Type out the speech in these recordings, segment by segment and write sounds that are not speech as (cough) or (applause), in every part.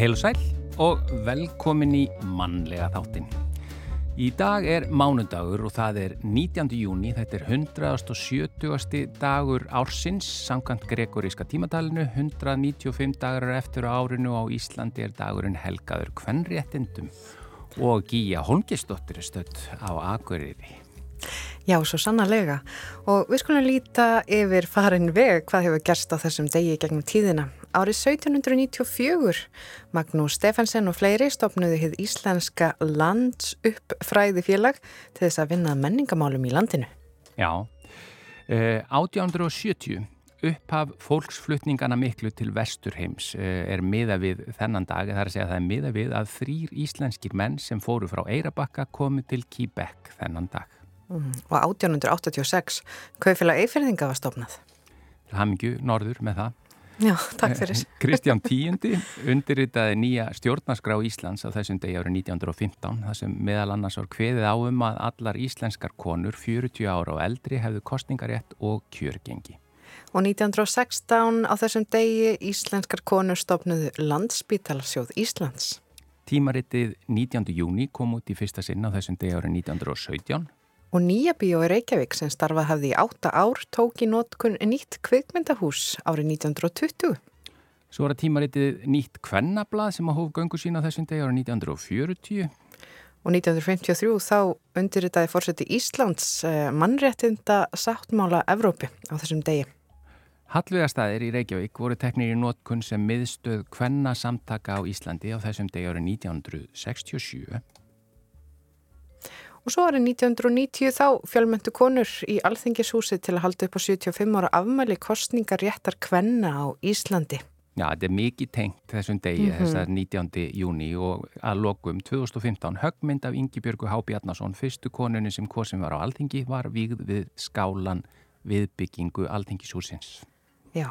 Heil og sæl og velkomin í mannlega þáttin. Í dag er mánudagur og það er 19. júni, þetta er 170. dagur ársins, samkant gregoríska tímatalinu, 195 dagar eftir árinu á Íslandi er dagurinn helgaður kvennréttindum og Gíja Holmgistóttir er stött á Akureyri. Já, svo sannarlega. Og við skulum líta yfir farin veg hvað hefur gerst á þessum degi gegnum tíðina. Árið 1794 Magnús Stefansen og fleiri stopnuði hið Íslenska landsuppfræðifélag til þess að vinna menningamálum í landinu. Já, uh, 1870 upphaf fólksflutningana miklu til Vesturheims uh, er miða við þennan dag, það er að segja að það er miða við að þrýr íslenskir menn sem fóru frá Eirabakka komu til Kýbekk þennan dag. Mm, og 1886 Kaufélag Eifirðinga var stopnað. Hamingju, norður með það. Já, takk fyrir. Kristján Tíundi undirritaði nýja stjórnarskrá Íslands á þessum degi árið 1915 þar sem meðal annars var kveðið á um að allar íslenskar konur 40 ára og eldri hefðu kostningarétt og kjörgengi. Og 1916 á þessum degi íslenskar konur stopnuðu Landspítalarsjóð Íslands. Tímaritið 19. júni kom út í fyrsta sinna á þessum degi árið 1917 Og nýja bíó í Reykjavík sem starfað hafði í átta ár tók í nótkun nýtt kvikmyndahús árið 1920. Svo var það tímaritið nýtt kvennablað sem að hóf göngu sína þessum degi árið 1940. Og 1953 þá undirritaði fórseti Íslands mannréttinda sáttmála Evrópi á þessum degi. Hallvegastæðir í Reykjavík voru teknir í nótkun sem miðstöð kvenna samtaka á Íslandi á þessum degi árið 1967. Og svo árið 1990 þá fjölmöntu konur í Alþingishúsi til að halda upp á 75 ára afmæli kostningar réttar kvenna á Íslandi. Já, þetta er mikið tengt þessum degi, mm -hmm. þessar 19. júni og að lokum 2015 högmynd af Ingi Björgu Há Bjarnason, fyrstu konunni sem kosin var á Alþingi, var vígð við skálan viðbyggingu Alþingishúsins. Já,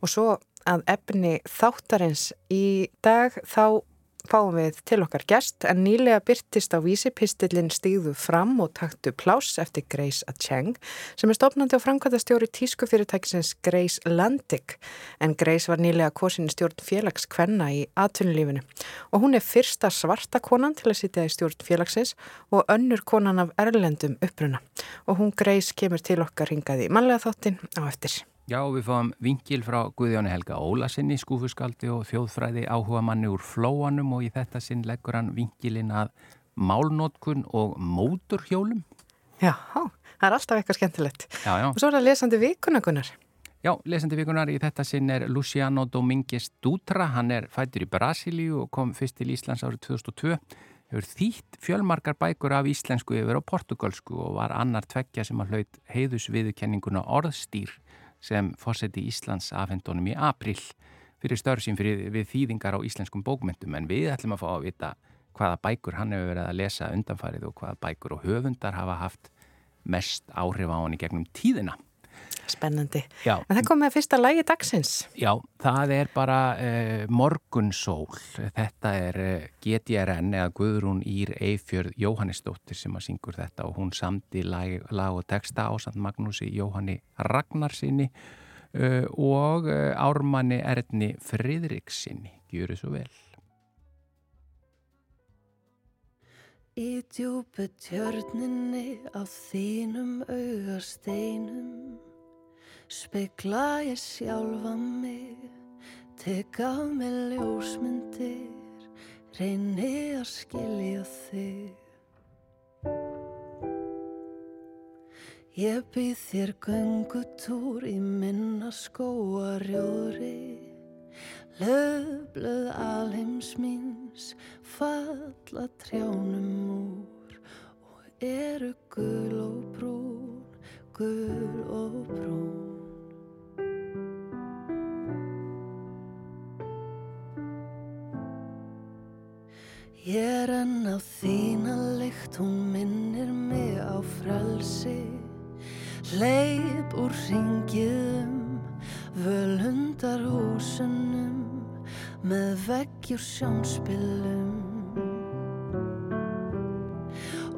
og svo að efni þáttarins í dag þá fáum við til okkar gest en nýlega byrtist á vísi pistillin stíðu fram og taktu pláss eftir Grace Acheng sem er stofnandi á framkvæmtastjóri tískufyrirtækisins Grace Landig en Grace var nýlega kosin í stjórn félagskvenna í atvinnulífinu. Og hún er fyrsta svarta konan til að sitja í stjórn félagsins og önnur konan af erlendum uppruna. Og hún Grace kemur til okkar ringaði manlega þáttinn á eftir. Já, við fáum vingil frá Guðjóni Helga Ólasinni, skúfuskaldi og þjóðfræði áhuga manni úr flóanum og í þetta sinn leggur hann vingilin að málnótkun og móturhjólum. Já, það er alltaf eitthvað skemmtilegt. Já, já. Og svo er það lesandi vikunagunar. Já, lesandi vikunar í þetta sinn er Luciano Dominguez Dutra, hann er fættur í Brasilíu og kom fyrst til Íslands árið 2002. Hefur þýtt fjölmarkar bækur af íslensku yfir á portugalsku og var annar tveggja sem að hlaut heiðusviðukenninguna orðstýr sem fórseti Íslands afhendunum í april fyrir fyrir við þýðingar á íslenskum bókmyndum en við ætlum að fá að vita hvaða bækur hann hefur verið að lesa undanfarið og hvaða bækur og höfundar hafa haft mest áhrif á hann í gegnum tíðina. Spennandi. Já. En það kom með fyrsta lægi dagsins. Já, það er bara uh, Morgunsól. Þetta er uh, GTRN eða Guðrún Ír Eifjörð Jóhannesdóttir sem að syngur þetta og hún samti lag, lag og texta á Sant Magnúsi Jóhanni Ragnarsinni uh, og Ármanni Erni Fridriksinni. Gjöru svo vel. Í djúbu tjörninni á þínum augasteinum Spegla ég sjálfa mig, tek af mig ljósmyndir, reyni að skilja þig. Ég býð þér göngutúr í minna skóarjóðri, löflöð alheims míns, falla trjánum úr og eru gul og brún, gul og brún. Ég er enn á þína lykt, hún minnir mig á frelsi Leip úr ringiðum, völundar húsunum Með veggjur sjónspilum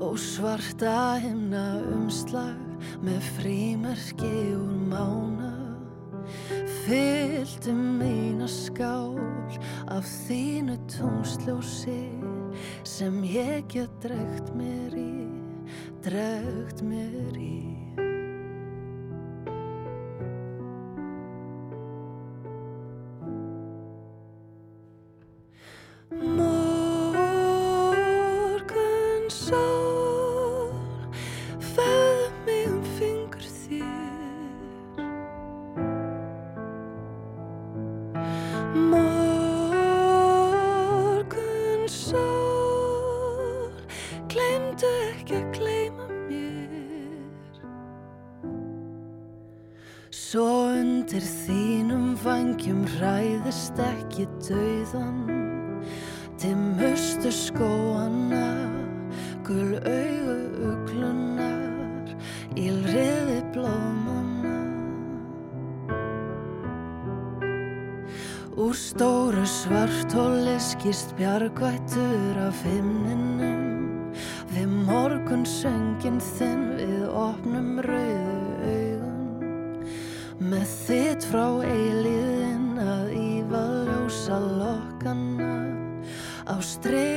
Og svarta himna umslag með frímerki úr mána Fylltu mína eina skál af þínu tónsljósi sem ég get dregt mér í, dregt mér í. Bjargvættur af himninum Við morgun söngin þinn við opnum rauðu augun. Með þitt frá eiliðin að ífa ljósa lokkana Á stregar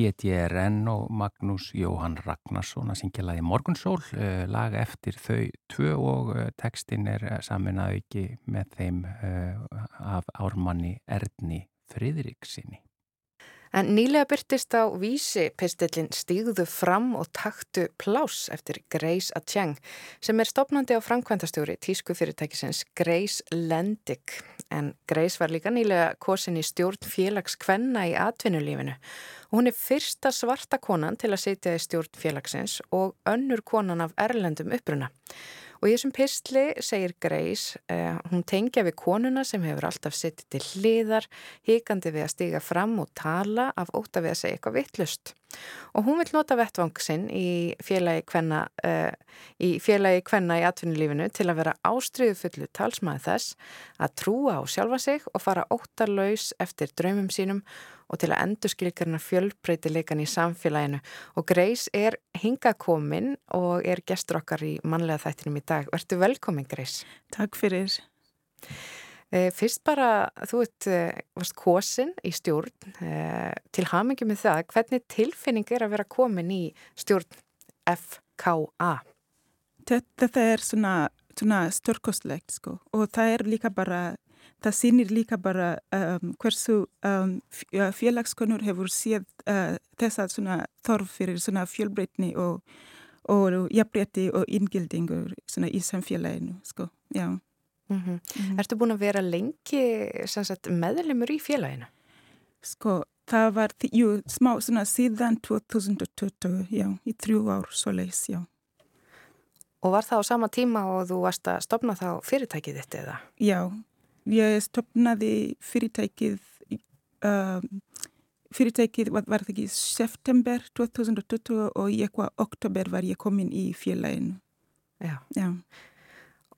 GTRN og Magnús Jóhann Ragnarsson að syngja lagi Morgunsól, eh, lag eftir þau tvö og eh, textin er eh, samin að auki með þeim af ármanni Erdni Fridriksinni. En nýlega byrtist á vísi pistillin Stígðu fram og taktu plás eftir Grace Atjang sem er stopnandi á framkvæmtastjóri tísku fyrirtækisins Grace Lendig. En Grace var líka nýlega kosin í stjórn félags kvenna í atvinnulífinu hún er fyrsta svarta konan til að setja í stjórn félagsins og önnur konan af erlendum uppruna. Og í þessum pistli segir Greis, eh, hún tengja við konuna sem hefur alltaf sittið til hliðar, híkandi við að stiga fram og tala af óta við að segja eitthvað vittlust. Og hún vil nota vettvangsinn í félagi kvenna, uh, í félagi kvenna í atvinnulífinu til að vera ástriðu fullu talsmaði þess að trúa á sjálfa sig og fara óttarlaus eftir draumum sínum og til að endur skilgarna fjölbreytileikan í samfélaginu og Greis er hingakomin og er gestur okkar í manlega þættinum í dag. Vertu velkomin Greis. Takk fyrir. Eh, fyrst bara, þú ert, eh, varst kosin í stjórn eh, til hamingi með það, hvernig tilfinning er að vera komin í stjórn FKA? Þetta er svona, svona störkostlegt sko og það er líka bara það sýnir líka bara um, hversu um, félagskonur hefur séð uh, þessa svona þorf fyrir svona fjölbreytni og, og jafnbreytti og ingildingur svona í samfélaginu, sko, já. Mm -hmm. Mm. Ertu búin að vera lengi sagt, meðlemur í félaginu? Sko, það var, jú, smá svona síðan 2020, já, í þrjú ár svo leiðis, já. Og var það á sama tíma og þú varst að stopna þá fyrirtækið þitt eða? Já, Ég stopnaði fyrirtækið, uh, fyrirtækið var, var það ekki september 2020 og í eitthvað oktober var ég komin í félaginu. Já. Já.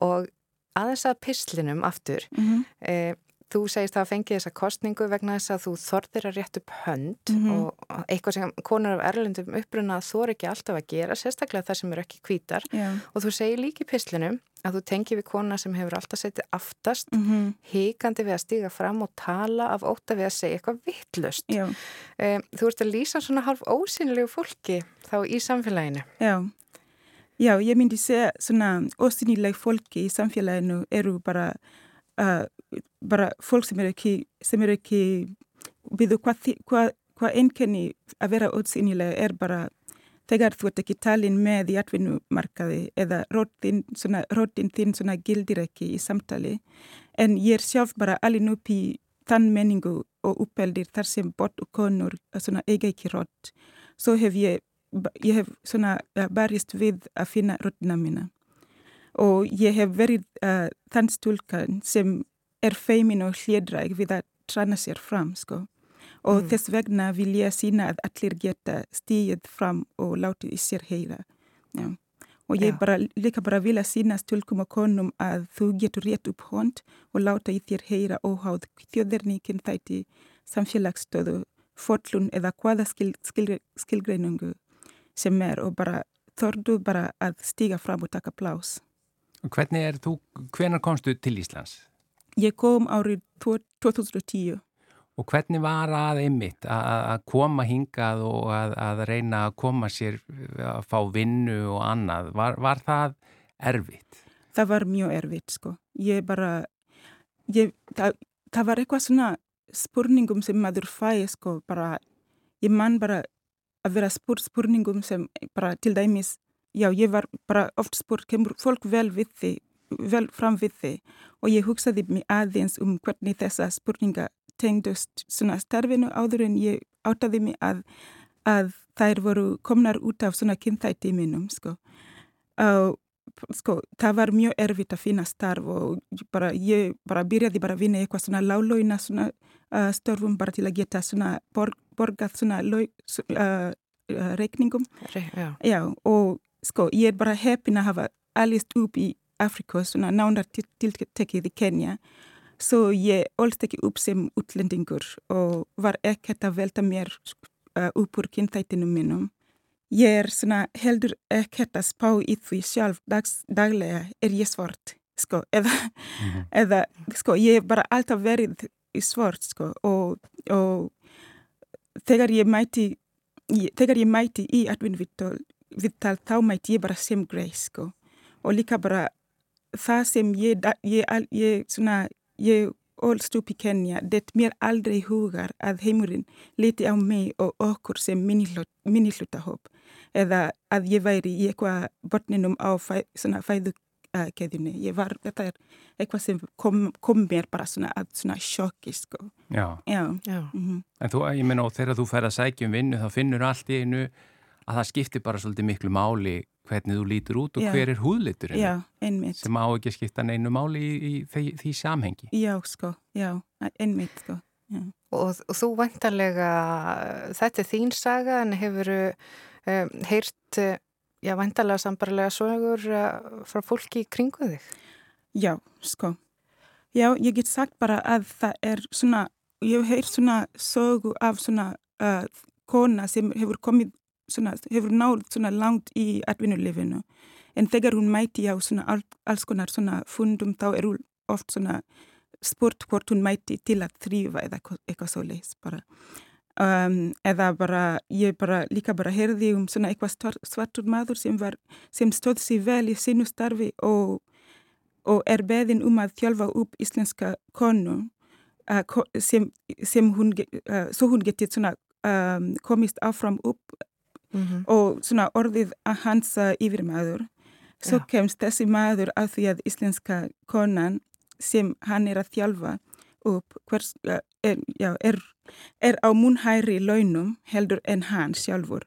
Og aðeins að pislinum aftur, mm -hmm. e, þú segist að fengi þessa kostningu vegna þess að þú þorðir að rétt upp hönd Mhm. og eitthvað sem konur af erlendum uppruna þor ekki alltaf að gera, sérstaklega þar sem eru ekki hvítar Já. og þú segir líki pislinum að þú tengi við kona sem hefur alltaf setið aftast, Mhm. híkandi við að stíga fram og tala af óta við að segja eitthvað vittlust. Já. Um, þú ert að lýsa svona halv ósynlegu fólki þá í samfélaginu. Já. Já, ég myndi segja svona ósynileg fólki í samfélaginu eru bara, uh, bara fólk sem eru ekki, eru ekki við hvað, hvað, hvað einkenni að vera ósynileg er bara þegar þú ert ekki talin með í atvinnumarkaði eða rótin, þinn svona gildir ekki í samtali. En ég er sjálf bara alveg upp í þann menningu og uppeldir þar sem bort og konur eiga ekki rót svo hef ég ég hef svona uh, barist við að finna röddina mína og ég hef verið uh, þann stúlkan sem er feimin og hljédræg við að trana sér fram sko. og Mm. þess vegna vil ég sína að allir geta stíð fram og látið í sér heyra Já. og ég Já. bara, líka bara vil að sína stúlkum og konum að þú getur rétt upp hond og láta í þér heyra óháð þjóðerníkin þætti samfélagsstöðu fotlun eða hvaða skil, skil, skilgreiningu sem er og bara þordu bara að stíga fram og taka plás. Hvernig er þú, hvenar komstu til Íslands? Ég kom árið 2010. Og hvernig var að einmitt að koma hingað og að, að reyna að koma sér að fá vinnu og annað? Var, var það erfitt? Það var mjög erfitt sko. Ég bara, ég, það, það var eitthvað svona spurningum sem maður fæ sko bara, ég man bara að vera spurt spurningum sem bara til dæmis, já ég var bara oft spurt, kemur fólk vel við þig, vel fram við þig og ég hugsaði mig aðeins um hvernig þessa spurninga tengdust svona starfinu áður en ég áttaði mig að, að þær voru komnar út af svona kynþætti mínum sko. Uh, sko, það var mjög erfitt að finna starf og bara, ég bara byrjaði bara að vinna eitthvað svona láglóina svona uh, störfum bara til að geta svona borg, borgað svona lau, uh, uh, reikningum. Re, já. Já, og sko, ég er bara heppin að hafa alist upp í Afrika, svona nánar tiltekið í Kenya. Så ég ólst ekki upp sem útlendingur og var ekkert að velta mér uh, upp úr kynþættinu mínum. Ég er svona heldur ekkert að spá í því sjálf dags, daglega er ég svart, sko, eða, Mhm. eða, sko, ég hef bara alltaf verið í svart, sko, og, og þegar ég mæti, ég, þegar ég mæti í atvinnvittal, vittal, þá mæti ég bara sem Grace, sko, og líka bara það sem ég, ég, ég svona, ég ólst upp í Kenya, det mér aldrei hugar að heimurinn liti á mig og okkur sem minnihlutahóp eða að ég væri í eitthvað botninum á fæ, svona fæðukeðjunni. Ég var, þetta er eitthvað sem kom, kom mér bara svona að svona sjokki, sko. Já, Já. Já. Mm en þú, ég meina og þegar þú fer að sækja um vinnu þá finnur allt í einu að það skiptir bara svolítið miklu máli hvernig þú lítur út og Já. hver er húðliturinn Já, einmitt. sem á ekki að skipta neinu máli í, í því, því samhengi. Já, sko, já, einmitt, sko. Já. Og, og þú vantarlega, þetta er þín saga en hefur um, heyrt, uh, já, vantarlega sambarlega sögur uh, frá fólki í kringu þig. Já, sko. Já, ég get sagt bara að það er svona, ég hef heyrt svona sögu af svona uh, kona sem hefur komið svona, hefur náð svona langt í atvinnulifinu. En þegar hún mæti á svona all, alls konar svona fundum þá er hún oft svona spurt hvort hún mæti til að þrýfa eða eitthvað- svo leis bara. Um, eða bara, ég bara líka bara heyrði um svona eitthvað svar- svartur maður sem var, sem stóð sér vel í sínu starfi og og er beðin um að þjálfa upp íslenska konu uh, sem, sem hún, uh, svo hún getið svona um, komist áfram upp Mm -hmm. og svona orðið að hans uh, yfirmaður. Svo Já. kemst þessi maður að því að íslenska konan sem hann er að þjálfa upp hvers, uh, er, já, er, er á munhæri launum heldur en hann sjálfur.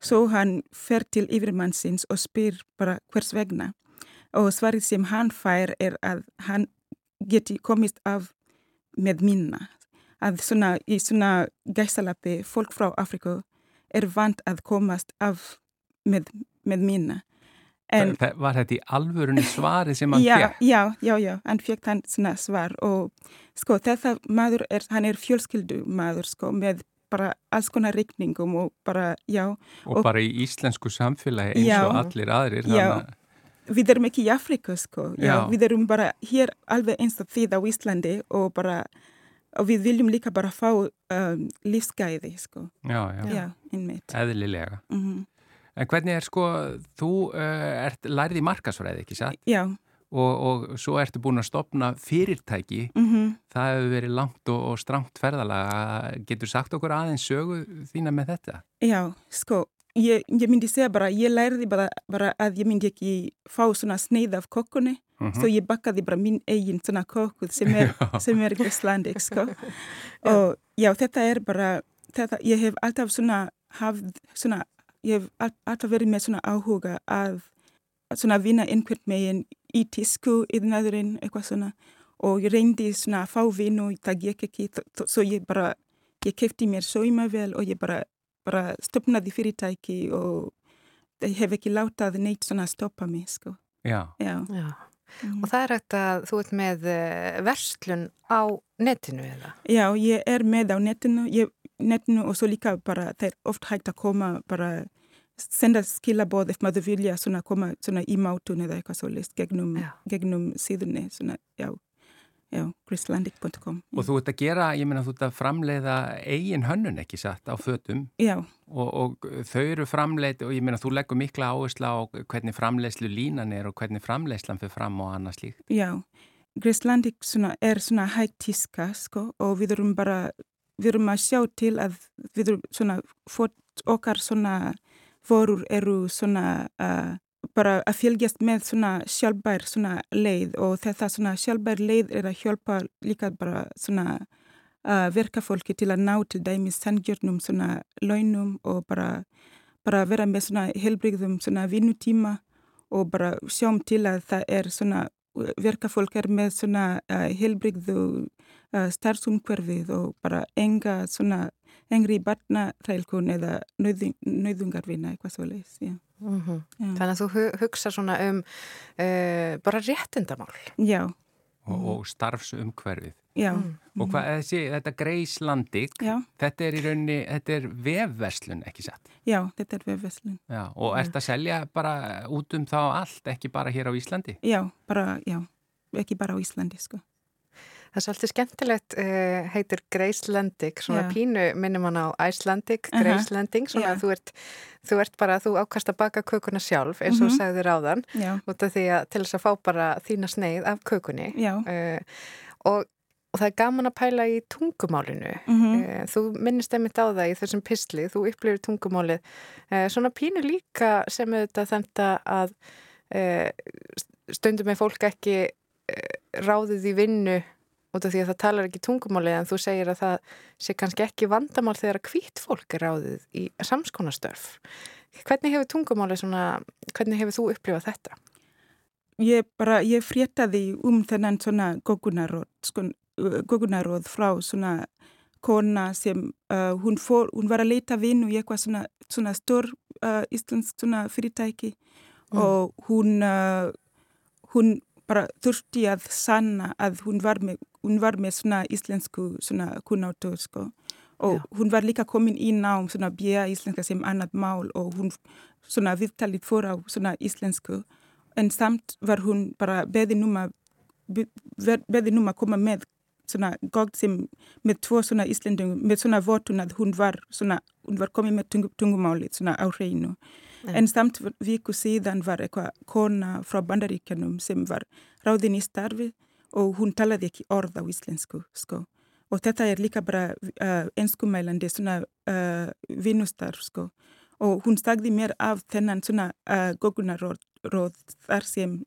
Svo hann fer til yfirmannsins og spyr bara hvers vegna. Og svarið sem hann fær er að hann geti komist af með minna. Að svona, í svona gæsalapi fólk frá Afrika er vant að komast af með, með minna. En, var þetta í alvörunni svari sem hann fekk? Já, já, já, hann fekk hann svona svar og sko þetta maður er, hann er fjölskyldu maður sko með bara alls konar reikningum og bara, já. Og, og bara í íslensku samfélagi eins já, og allir aðrir. Já, við erum ekki í Afrika sko, já, já. við erum bara hér alveg eins og því á Íslandi og bara, og við viljum líka bara fá um, lífsgæði sko. Já, já. Einmitt. Eðlilega. Mm -hmm. En hvernig er sko, þú uh, ert lærið í markasfræði, ekki satt? Já. Og, og svo ertu búin að stopna fyrirtæki, mm -hmm. það hefur verið langt og, og stramt ferðalega. Getur sagt okkur aðeins sögu þína með þetta? Já, sko, ég, ég myndi segja bara, ég lærði bara, bara að ég myndi ekki fá svona sneið af kokkunni, mm -hmm. svo ég bakkaði bara mín eigin svona kokkuð sem er, (laughs) sem er Íslandik, sko. (laughs) Og já, þetta er bara, þetta, ég hef alltaf svona hafð svona ég hef alltaf verið með svona áhuga að svona vinna einhvern meginn í tísku yðnaðurinn eitthvað svona og ég reyndi svona að fá vinnu í gekk ekki svo ég bara, ég kefti mér saumavel og ég bara, bara stopnaði fyrirtæki og ég hef ekki látað neitt svona að stoppa mig sko. Já. Já. Já. Mm. Og það er hægt að þú ert með eh, verslun á netinu eða? Já, ég er með á netinu, ég, netinu og svo líka bara það er oft hægt að koma bara senda skilabóð ef maður vilja svona koma svona í mátun eða eitthvað svo list gegnum, gegnum síðunni svona, já, já, chrislandic.com Og þú ert að gera, ég meina þú ert að framleiða eigin hönnun ekki satt á fötum. Og, og þau eru framleið og ég meina þú leggur mikla áherslu á hvernig framleiðslu línan er og hvernig framleiðslan fyrir fram og annað slíkt. Já, Grislandic svona, er svona hægt tíska sko og við erum bara við erum að sjá til að við erum svona fótt okkar svona vorur eru svona uh, bara að fylgjast með svona sjálfbær svona leið og þetta svona sjálfbær leið er að hjálpa líka bara svona uh, verkafólki til að ná til dæmis sangjörnum svona launum og bara, bara vera með svona helbrigðum svona vinnutíma og bara sjáum til að það er svona verkafólk er með svona uh, helbrigðu uh, starfsumhverfið og bara enga svona engri barnaþælkun eða nöðungarvinna eitthvað svo leiðis, já. Mm -hmm. já. Þannig að þú hugsa svona um uh, bara réttindamál. Já. Og, og starfsumhverfið. Já. Mm. Og hvað, þessi, þetta Greislandik, þetta er í rauninni, þetta er vefverslun, ekki satt? Já, þetta er vefverslun. Já, og ert að selja bara út um þá allt, ekki bara hér á Íslandi? Já, bara, já, ekki bara á Íslandi, sko. Það er svolítið skemmtilegt, uh, heitir Gracelandic, svona Já. pínu minnum hann á Icelandic, uh -huh. Gracelanding, svona að þú ert, þú ert bara, þú ákast að baka kökuna sjálf eins og uh mhm. -huh. sagðir áðan, út af því að til þess að fá bara þína sneið af kökunni uh, og, og það er gaman að pæla í tungumálinu. -huh. Uh, þú minnist einmitt á það í þessum pistli, þú upplifir tungumálið, svona pínu líka sem auðvitað þetta að stundum með fólk ekki ráðið í vinnu út af því að það talar ekki tungumáli en þú segir að það sé kannski ekki vandamál þegar að hvít fólk er ráðið í samskonastörf. Hvernig hefur tungumáli svona, hvernig hefur þú upplifað þetta? Ég bara, ég fréttaði um þennan svona gogunaróð, sko, gogunaróð frá svona kona sem uh, hún, fór, hún var að leita vinnu í eitthvað svona, svona stór uh, íslensk svona fyrirtæki mm. og hún, uh, hún bara þurfti að sanna að hún var með, hún var með svona íslensku svona kunnáttu sko. og Já. hún var líka komin í nám svona björn íslenska sem annað mál og hún svona viðtalið fór á svona íslensku en samt var hún bara beði núma beði núma að koma með svona góð sem með tvo svona íslendingum með svona votun að hún var svona hún var komið með tungumálið svona á hreinu En samt viku síðan var eitthvað kona frá bandaríkjanum sem var ráðin í starfi og hún talaði ekki orð á íslensku, sko. Og þetta er líka bara uh, enskumælandi svona uh, vinnustarf, sko. Og hún sagði mér af þennan svona uh, gogunaróð þar sem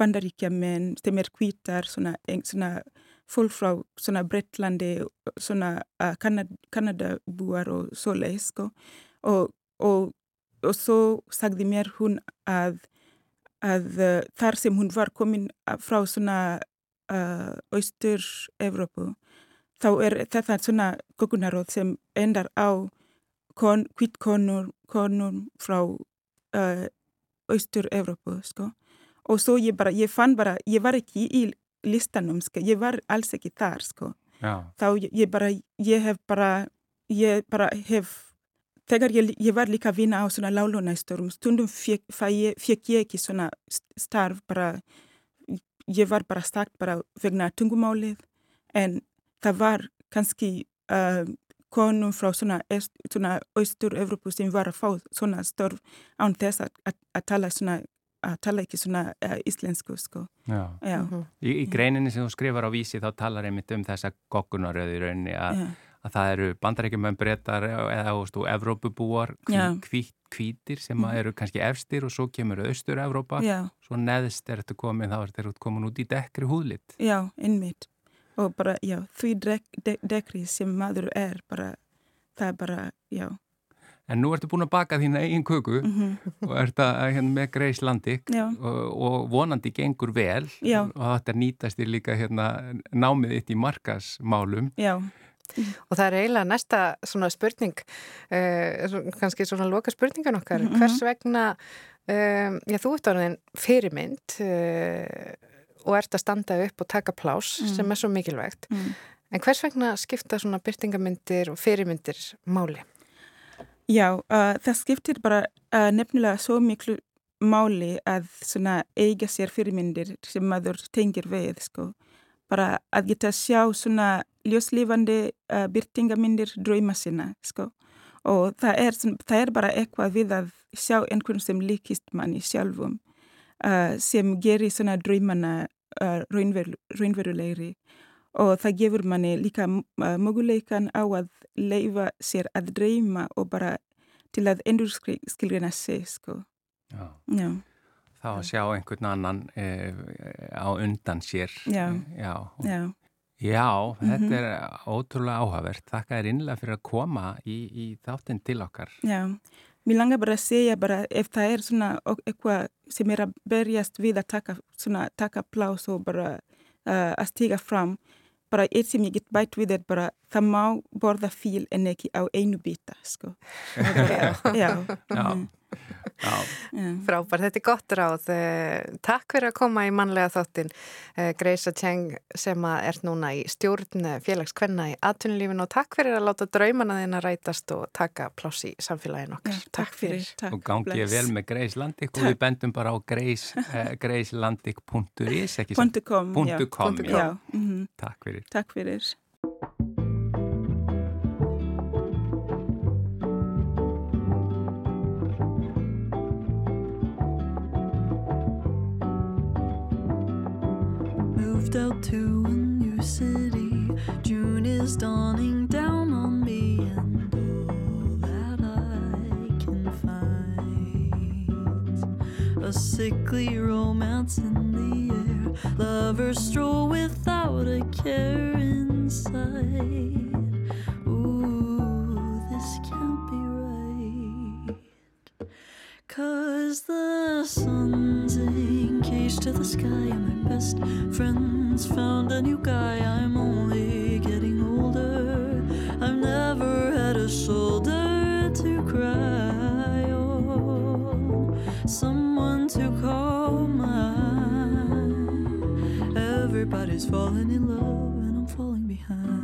bandaríkjaman sem er kvítar, svona, svona fólk frá svona Brettlandi, svona uh, Kanad Kanadabúar og svo leið, sko. Og, svo sagði mér hún að, að þar sem hún var komin frá svona uh, Östur-Evrópu þá er þetta svona kokunaróð sem endar á kon, hvitkonur konur frá uh, Östur-Európu sko. og svo ég bara, ég fann bara, ég var ekki í listanum, sko. ég var alls ekki þar sko. þá ég bara, ég hef bara ég bara hef þegar ég, ég var líka að vinna á svona lálunæsturum stundum fekk ég ekki svona starf bara ég var bara stakt bara vegna tungumálið en það var kannski uh, konum frá svona, svona austur-Evropu sem var að fá svona störf án þess að, að, að tala svona að tala ekki svona uh, íslensku sko. Já. Já. -hmm. Í, í greininni sem þú skrifar á vísi þá talar einmitt um þessa goggunaröðu í rauninni að, að það eru bandarækjumönd breytar eða þú, Evrópubúar hvít, hvítir sem mm. eru kannski efstir og svo kemur austur-Evrópa. Svo neðst er þetta komin þá er þetta komin út í dekri húðlitt Já, innmitt og bara, já, því dek, dek, dekri sem maður er bara, það er bara, já. En nú ertu búin að baka þína einn kuku mm -hmm. og ert að hérna, með Greis Landik og, og vonandi gengur vel já. og þetta nýtast þér líka hérna, námið þitt í markasmálum Já Og það er eiginlega næsta svona spurning, uh, kannski svona loka spurningan okkar, mm -hmm. hvers vegna, uh, já þú ert árið fyrirmynd uh, og ert að standa upp og taka plás mm. sem er svo mikilvægt. Mm. En hvers vegna skipta svona byrtingamindir og fyrirmyndir máli? Já, uh, það skiptir bara nefnilega svo miklu máli að svona eiga sér fyrirmyndir sem maður tengir við, sko. Bara að geta sjá svona ljóslífandi uh, byrtingamindir drauma sinna, sko. Og það er, það er bara eitthvað við að sjá einhvern sem líkist manni sjálfum uh, sem gerir svona draumana uh, raunverulegri og það gefur manni líka möguleikan á að leifa sér að dreyma og bara til að endur skilgrina sig sko. Já. Já. Þá að sjá einhvern annan eh, á undan sér. Já. Já. Já. Já, þetta mm -hmm. er ótrúlega áhugavert. Þakka er innlega fyrir að koma í, í þáttinn til okkar. Já, Mér langar bara að segja bara ef það er svona eitthvað sem er að berjast við að taka, svona, taka plás og bara uh, að stiga fram bara eitt sem ég get bætt við er bara það má borða fíl en ekki á einu bita sko. já. (laughs) já. já. Mm. Frábær, þetta er gott ráð. Eh, Takk fyrir að koma í mannlega þáttin eh, Greisa Tjeng sem er núna í stjórn félagskvenna í atvinnulífin og takk fyrir að láta draumana þín að rætast og taka pláss í samfélagin okkar. Já, Takk fyrir. takk, Og gangið vel með Greis Landik og við bendum bara á greis, eh, greislandik.is .com, .com já. Mm -hmm. Takk fyrir. Takk fyrir moved out to a new city. June is dawning down on me, and all that I can find a sickly romance in the air. Lovers stroll without a care inside. Ooh, this can't be. Cause the sun's engaged to the sky, and my best friends found a new guy. I'm only getting older. I've never had a shoulder to cry on, someone to call mine. Everybody's falling in love, and I'm falling behind.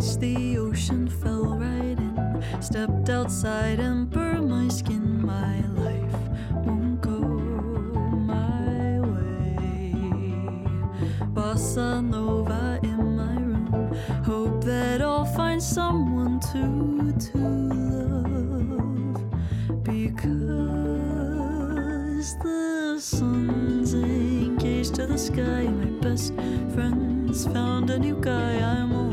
The ocean, fell right in. Stepped outside and burned my skin. My life won't go my way. Bossa Nova in my room. Hope that I'll find someone to to love. Because the sun's engaged to the sky. My best friends found a new guy. I'm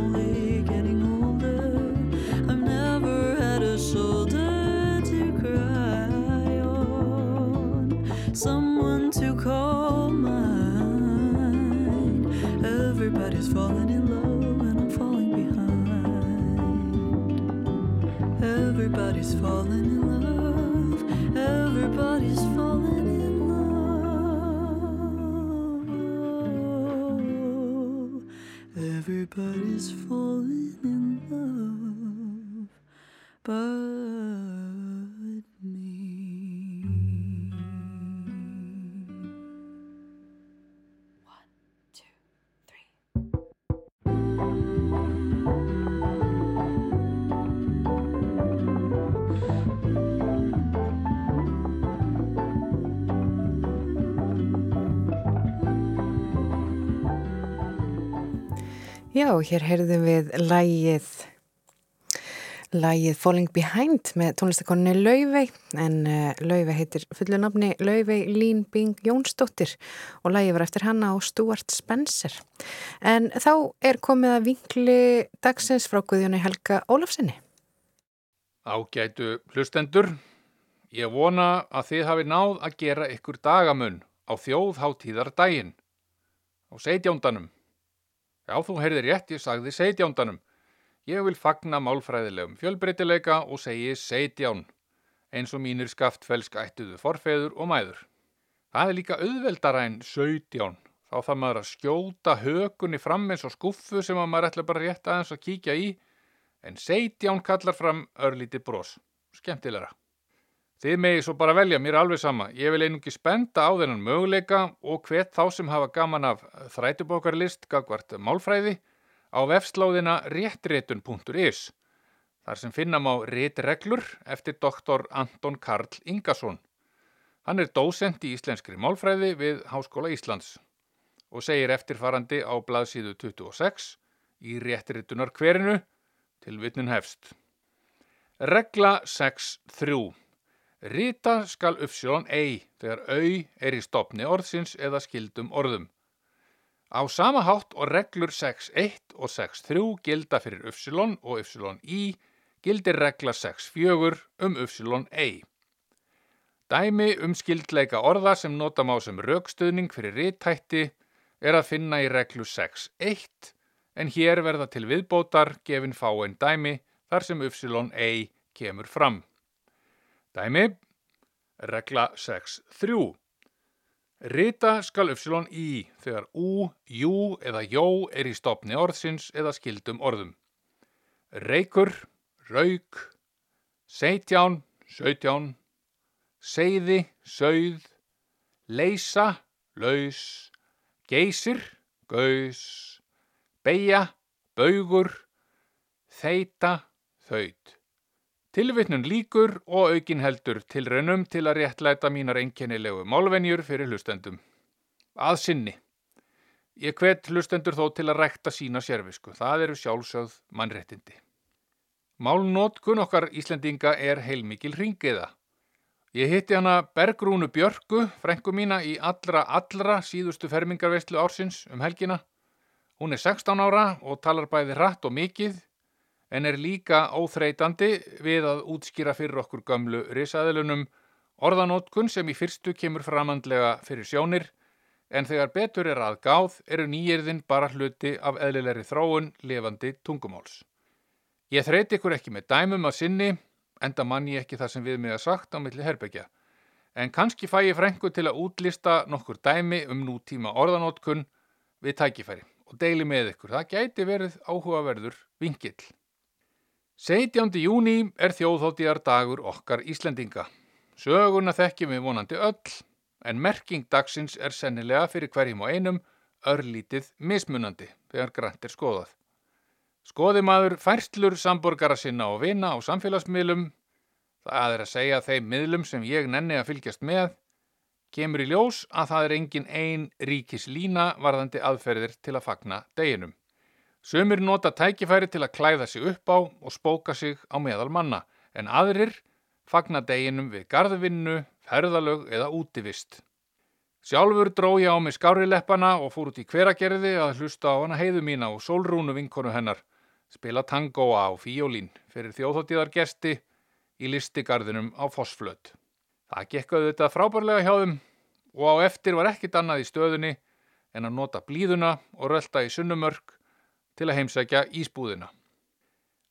Everybody's falling in love. Everybody's falling in love. Everybody's falling. Já, hér heyrðum við lægið lægið Falling Behind með tónlistakonunni Laufey en uh, Laufey heitir fullu nafni Laufey Lín Bing Jónsdóttir og lægið var eftir hanna á Stuart Spencer en þá er komið að vinkli dagsins frá Guðjóni Helga Ólafsinni Ágætu hlustendur, ég vona að þið hafi náð að gera ykkur dagamun á þjóðháttíðardaginn á seitjándanum. Já, þú heyrðir rétt, ég sagði seitjándanum. Ég vil fagna málfræðilegum fjölbreytileika og segi seitján, eins og mínir skaftfelsk ættuðu forfeður og mæður. Það er líka auðveldara en sautján. Þá þarf maður að skjóta hökunni fram eins og skuffu sem að maður ætla bara rétt aðeins að kíkja í, en seitján kallar fram örlíti brós. Skemmtilegra. Þið megi svo bara velja, mér er alveg sama. Ég vil einungi spenda á þennan möguleika og hvet þá sem hafa gaman af þrætubókarlist gagvart málfræði á vefslóðina réttrétun.is þar sem finna má réttreglur eftir doktor Anton Karl Ingason. Hann er dósent í íslenskri málfræði við Háskóla Íslands og segir eftirfarandi á blaðsíðu 26 í réttrétunar hverinu til vitnun hefst. Regla 6.3 Rita skal uppsjón ei þegar au er í stopni orðsins eða skildum orðum. Á sama hátt og reglur 6.1 og 6.3 gilda fyrir uppsilon og uppsilon í gildir regla 6.4 um uppsilon ei. Dæmi um skildleika orða sem nota má sem raukstöðning fyrir rithætti er að finna í reglu 6.1 en hér verða til viðbótar gefin fáein dæmi þar sem uppsilon ei kemur fram. Dæmi, regla 6.3. Rita skal uppsilon í þegar ú, jú eða jó er í stopni orðsins eða skildum orðum. Reykur, rauk, seitján, sautján, seiði, sauð, leysa, laus, geysir, gaus, beigja, baugur, þeita, þaut. Tilvittnun líkur og aukin heldur tilraunum til að réttlæta mínar einkennilegu málvenjur fyrir hlustendum. Að sinni. Ég hvet hlustendur þó til að rekta sína sérvisku. Það eru sjálfsögð mannréttindi. Málnótkun okkar Íslendinga er heilmikil ringiða. Ég hitti hana Bergrúnu Björku, frængu mína, í allra allra síðustu fermingarveistlu ársins um helgina. Hún er 16 ára og talar bæði hratt og mikið en er líka óþreytandi við að útskýra fyrir okkur gömlu risaðilunum orðanótkun sem í fyrstu kemur framandlega fyrir sjónir en þegar betur er aðgáð eru nýjirðin bara hluti af eðlilegri þróun lifandi tungumáls. Ég þreyti ykkur ekki með dæmum að sinni, enda mann ég ekki það sem við mig að sagt á milli herbyggja, en kannski fæ ég frengu til að útlista nokkur dæmi um nútíma orðanótkun við tækifæri og deili með ykkur. Það gæti verið áhugaverður vingill. 17. júni er þjóðhóttíðar dagur okkar Íslendinga. Söguna þekkjum við vonandi öll, en merking dagsins er sennilega fyrir hverjum og einum örlítið mismunandi þegar grænt er skoðað. Skoði maður færslur samborgara sinna og vina á samfélagsmiðlum, það er að segja þeim miðlum sem ég nenni að fylgjast með, kemur í ljós að það er engin ein ríkis lína varðandi aðferðir til að fagna deginum. Sumir nota tækifæri til að klæða sig upp á og spóka sig á meðal manna, en aðrir fagna deginum við garðvinnu, ferðalög eða útivist. Sjálfur dró ég á mig skárileppana og fór út í hveragerði að hlusta á hana heiðu mína og sólrúnu vinkonu hennar, spila tangóa á fíólín fyrir þjóðhóttíðar gesti í listigarðinum á Fossflöt. Það gekkaði þetta frábærlega hjá þeim og á eftir var ekkit annað í stöðunni en að nota blíðuna og rölda í sunnumörk til að heimsækja ísbúðina.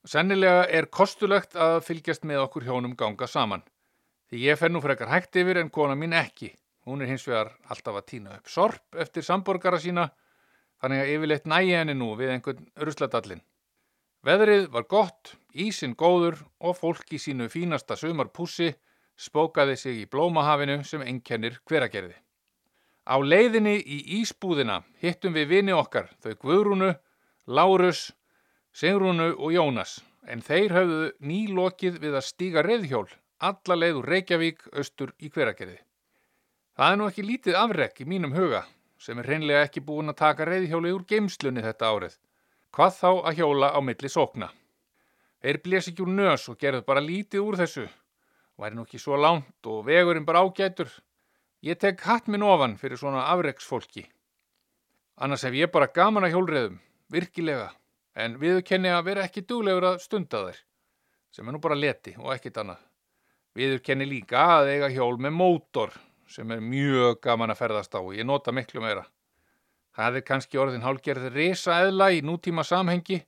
Sennilega er kostulegt að fylgjast með okkur hjónum ganga saman. Því ég fer nú frekar hægt yfir en kona mín ekki. Hún er hins vegar alltaf að týna upp sorp eftir samborgara sína þannig að yfirleitt næja henni nú við einhvern rusladallin. Veðrið var gott, ísin góður og fólk í sínu fínasta sumarpússi spókaði sig í blómahafinu sem ennkennir hveragerði. Á leiðinni í Ísbúðina hittum við vini okkar, þau Guðrúnu, Lárus, Sigrúnu og Jónas, en þeir höfðu nýlokið við að stíga reyðhjól, alla leið úr Reykjavík, austur í hveragerði. Það er nú ekki lítið afrek í mínum huga, sem er reynlega ekki búin að taka reyðhjóli úr geimslunni þetta árið. Hvað þá að hjóla á milli sókna? Þeir blés ekki úr nös og gerðu bara lítið úr þessu. Væri nú ekki svo langt og vegurinn bara ágætur. Ég tek hatt minn ofan fyrir svona afreksfólki. Annars hef ég bara gaman að hjólreðum, virkilega, en viðu kenni að vera ekki duglegur að stunda þær, sem er nú bara leti og ekkit annað. Viður kenni líka að eiga hjól með mótor, sem er mjög gaman að ferðast á og ég nota miklu meira. Það er kannski orðin hálgerð resa eðla í nútíma samhengi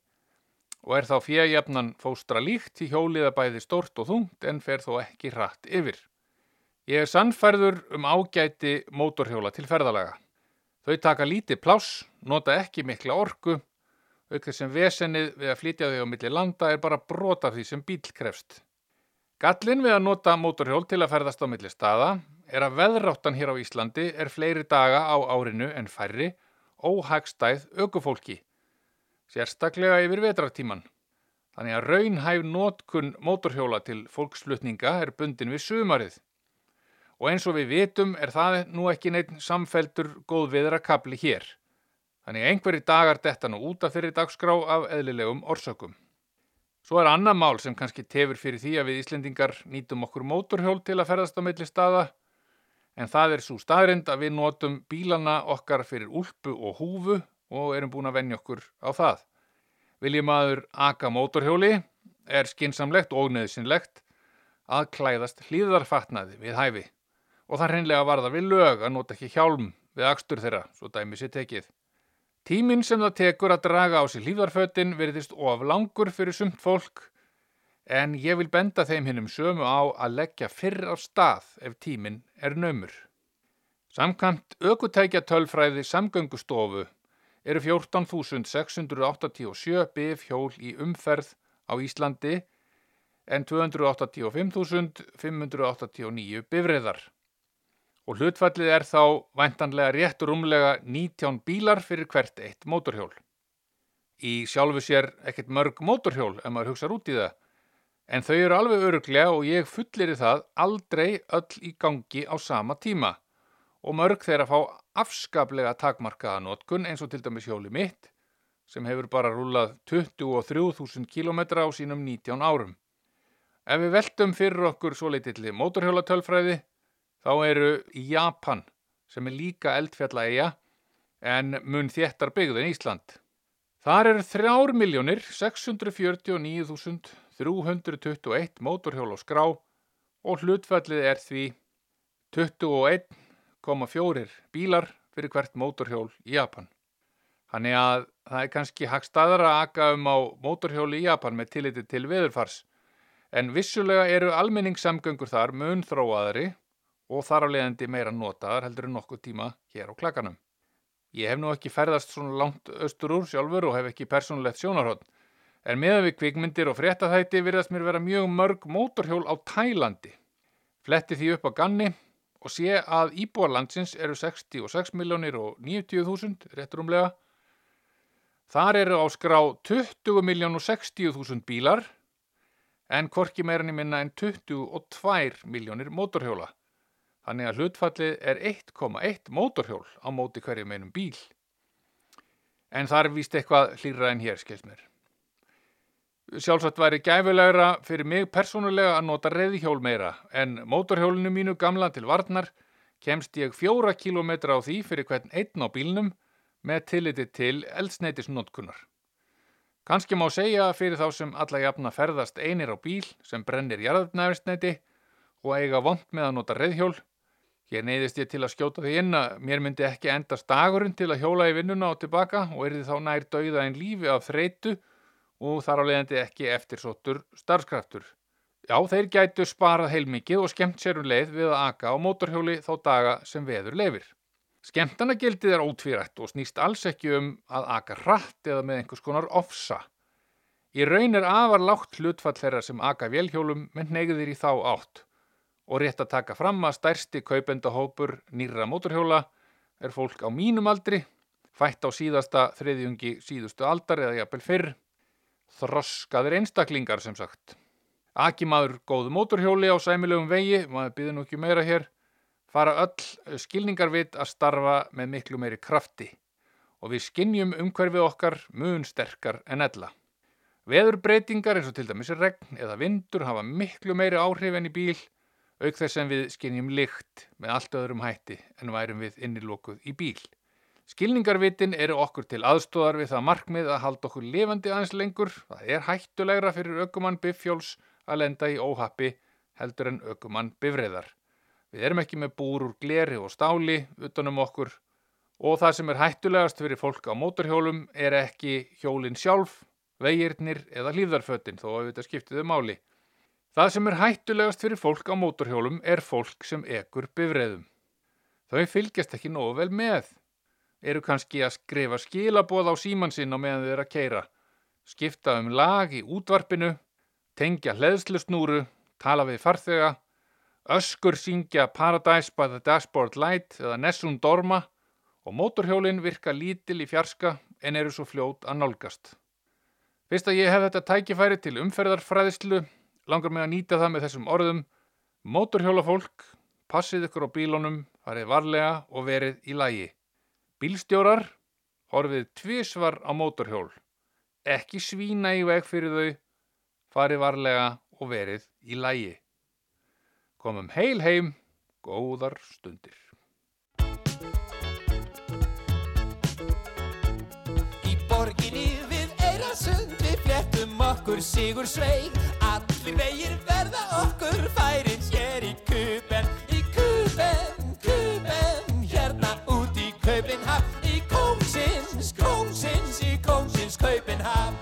og er þá fjæjafnan fóstra líkt í hjóliða bæði stort og þungt en fer þó ekki hratt yfir. Ég er sannfærður um ágæti mótorhjóla til ferðalaga. Þau taka lítið pláss, nota ekki mikla orku, aukþess sem vesennið við að flytja þau á milli landa er bara brota því sem bíl krefst. Gallin við að nota mótorhjól til að ferðast á milli staða er að veðráttan hér á Íslandi er fleiri daga á árinu en færri, óhagstæð aukufólki sérstaklega yfir vetrartíman. Þannig að raunhæf nótkun mótorhjóla til fólksflutninga er bundin við sumarið. Og eins og við vitum er það nú ekki neitt samfeldur góð viðra kapli hér. Þannig einhverji dagar detta nú útaf fyrir dagskrá af eðlilegum orsökum. Svo er annað mál sem kannski tefur fyrir því að við Íslendingar nýtum okkur mótorhjól til að ferðast á milli staða en það er svo staðrind að við notum bílana okkar fyrir úlpu og húfu og erum búin að vennja okkur á það. Viljum aður aka mótorhjóli er skinsamlegt og neðsynlegt að klæðast hlýðarfatnaði við hæfi og það hreinlega varða við lög að nota ekki hjálm við akstur þeirra, svo dæmi sér tekið. Tíminn sem það tekur að draga á sér hlýðarfötin verðist of langur fyrir sumt fólk en ég vil benda þeim hinnum sömu á að leggja fyrr á stað ef tíminn er nömur. Samkant aukutækja tölfræði samgöngustofu eru 14.687 bif hjól í umferð á Íslandi en 285.589 bifriðar. Og hlutfallið er þá væntanlega rétt rúmlega 19 bílar fyrir hvert eitt mótorhjól. Í sjálfu sér ekkert mörg mótorhjól ef maður hugsaður út í það, en þau eru alveg öruglega og ég fullir í það aldrei öll í gangi á sama tíma og mörg þeirra fá afskaplega takmarkaða notkun eins og til dæmis hjóli mitt sem hefur bara rúlað 23.000 km á sínum 19 árum. Ef við veltum fyrir okkur svo leitilli mótorhjólatölfræði þá eru Japan sem er líka eldfjalla eiga en mun þéttar byggðin Ísland. Þar eru 3.649.321 mótorhjól á skrá og hlutfallið er því 21 1,4 bílar fyrir hvert mótorhjól í Japan. Þannig að það er kannski hagstaðar að aka um á mótorhjóli í Japan með tilliti til veðurfars en vissulega eru almenningssamgöngur þar mun þróaðari og þar á leiðandi meira notaðar heldur en nokkuð tíma hér á klakanum. Ég hef nú ekki ferðast svona langt östur úr sjálfur og hef ekki persónulegt sjónarhótt en meðan við kvikmyndir og fréttathætti virðast mér vera mjög mörg mótorhjól á Tælandi. Fletti því upp á ganni og sé að íbúarlandsins eru 66 miljónir og 90.000 rétturumlega. Þar eru á skrá 20 miljón og 60.000 bílar en korki meirinni minna en 22 miljónir mótorhjóla. Þannig að hlutfallið er 1,1 mótorhjól á móti hverju meinum bíl. En það er vist eitthvað hlýra en hér, skilst mér. Sjálfsagt væri gæfilegra fyrir mig persónulega að nota reyðhjól meira en mótorhjólinu mínu gamla til varnar kemst ég fjóra kílometra á því fyrir hvern einn á bílnum með tilliti til eldsneitisnótkunar. Kanski má segja fyrir þá sem alla jafna ferðast einir á bíl sem brennir jarðnæfisneiti og eiga vond með að nota reyðhjól. Hér neyðist ég til að skjóta því inn að mér myndi ekki endast dagurinn til að hjóla í vinnuna og tilbaka og erði þá nær dauða einn lífi af þreitu og þar á leiðandi ekki eftirsóttur starfskraftur. Já, þeir gætu sparað heilmikið og skemmt sér um leið við að aka á mótorhjóli þá daga sem veður leifir. Skemtanagildið er ótvírætt og snýst alls ekki um að aka hratt eða með einhvers konar ofsa. Í raun er afar lágt hlutfall þeirra sem aka vélhjólum með neyðir í þá átt og rétt að taka fram að stærsti kaupendahópur nýra mótorhjóla er fólk á mínum aldri, fætt á síðasta þriðjungi síðustu aldar eða jafnvel fyrr, þroskaðir einstaklingar sem sagt. Aki maður góðu mótorhjóli á sæmilegum vegi, maður býður nú ekki meira hér, fara öll skilningarvit að starfa með miklu meiri krafti og við skinnjum umhverfið okkar mun sterkar en ella. Veðurbreytingar eins og til dæmis regn eða vindur hafa miklu meiri áhrif enn í bíl, auk þess en við skinnjum lykt með allt öðrum hætti en værum við innilokuð í bíl. Skilningarvitin eru okkur til aðstóðar við það markmið að halda okkur lifandi aðeins lengur. Það er hættulegra fyrir ökumann biffjóls að lenda í óhappi heldur en ökumann bifriðar. Við erum ekki með búr úr gleri og stáli utanum okkur og það sem er hættulegast fyrir fólk á mótorhjólum er ekki hjólinn sjálf, vegirnir eða hlýðarfötin þó að þetta skiptiðu máli. Það sem er hættulegast fyrir fólk á mótorhjólum er fólk sem ekur bifriðum. Þau fylgjast ekki nógu vel með eru kannski að skrifa skilaboð á síman sinn á meðan er að keira, skipta um lag í útvarpinu, tengja hleðslusnúru, tala við farþega, öskur syngja Paradise by the Dashboard Light eða Nessun Dorma og mótorhjólinn virka lítil í fjarska en eru svo fljót að nálgast. Fyrst að ég hef þetta tækifæri til umferðarfræðislu, langar mig að nýta það með þessum orðum, mótorhjólafólk, passið ykkur á bílunum, farið varlega og verið í lægi. Bílstjórar horfið tvísvar á mótorhjól, ekki svína í veg fyrir þau, farið varlega og verið í lægi. Komum heil heim, góðar stundir. Okkur sigur sveig Allir vegir verða okkur færin hér í kuben Í kuben, kuben, hérna út í Kaupinhafn Í kóngsins, kóngsins, í kóngsins Kaupinhafn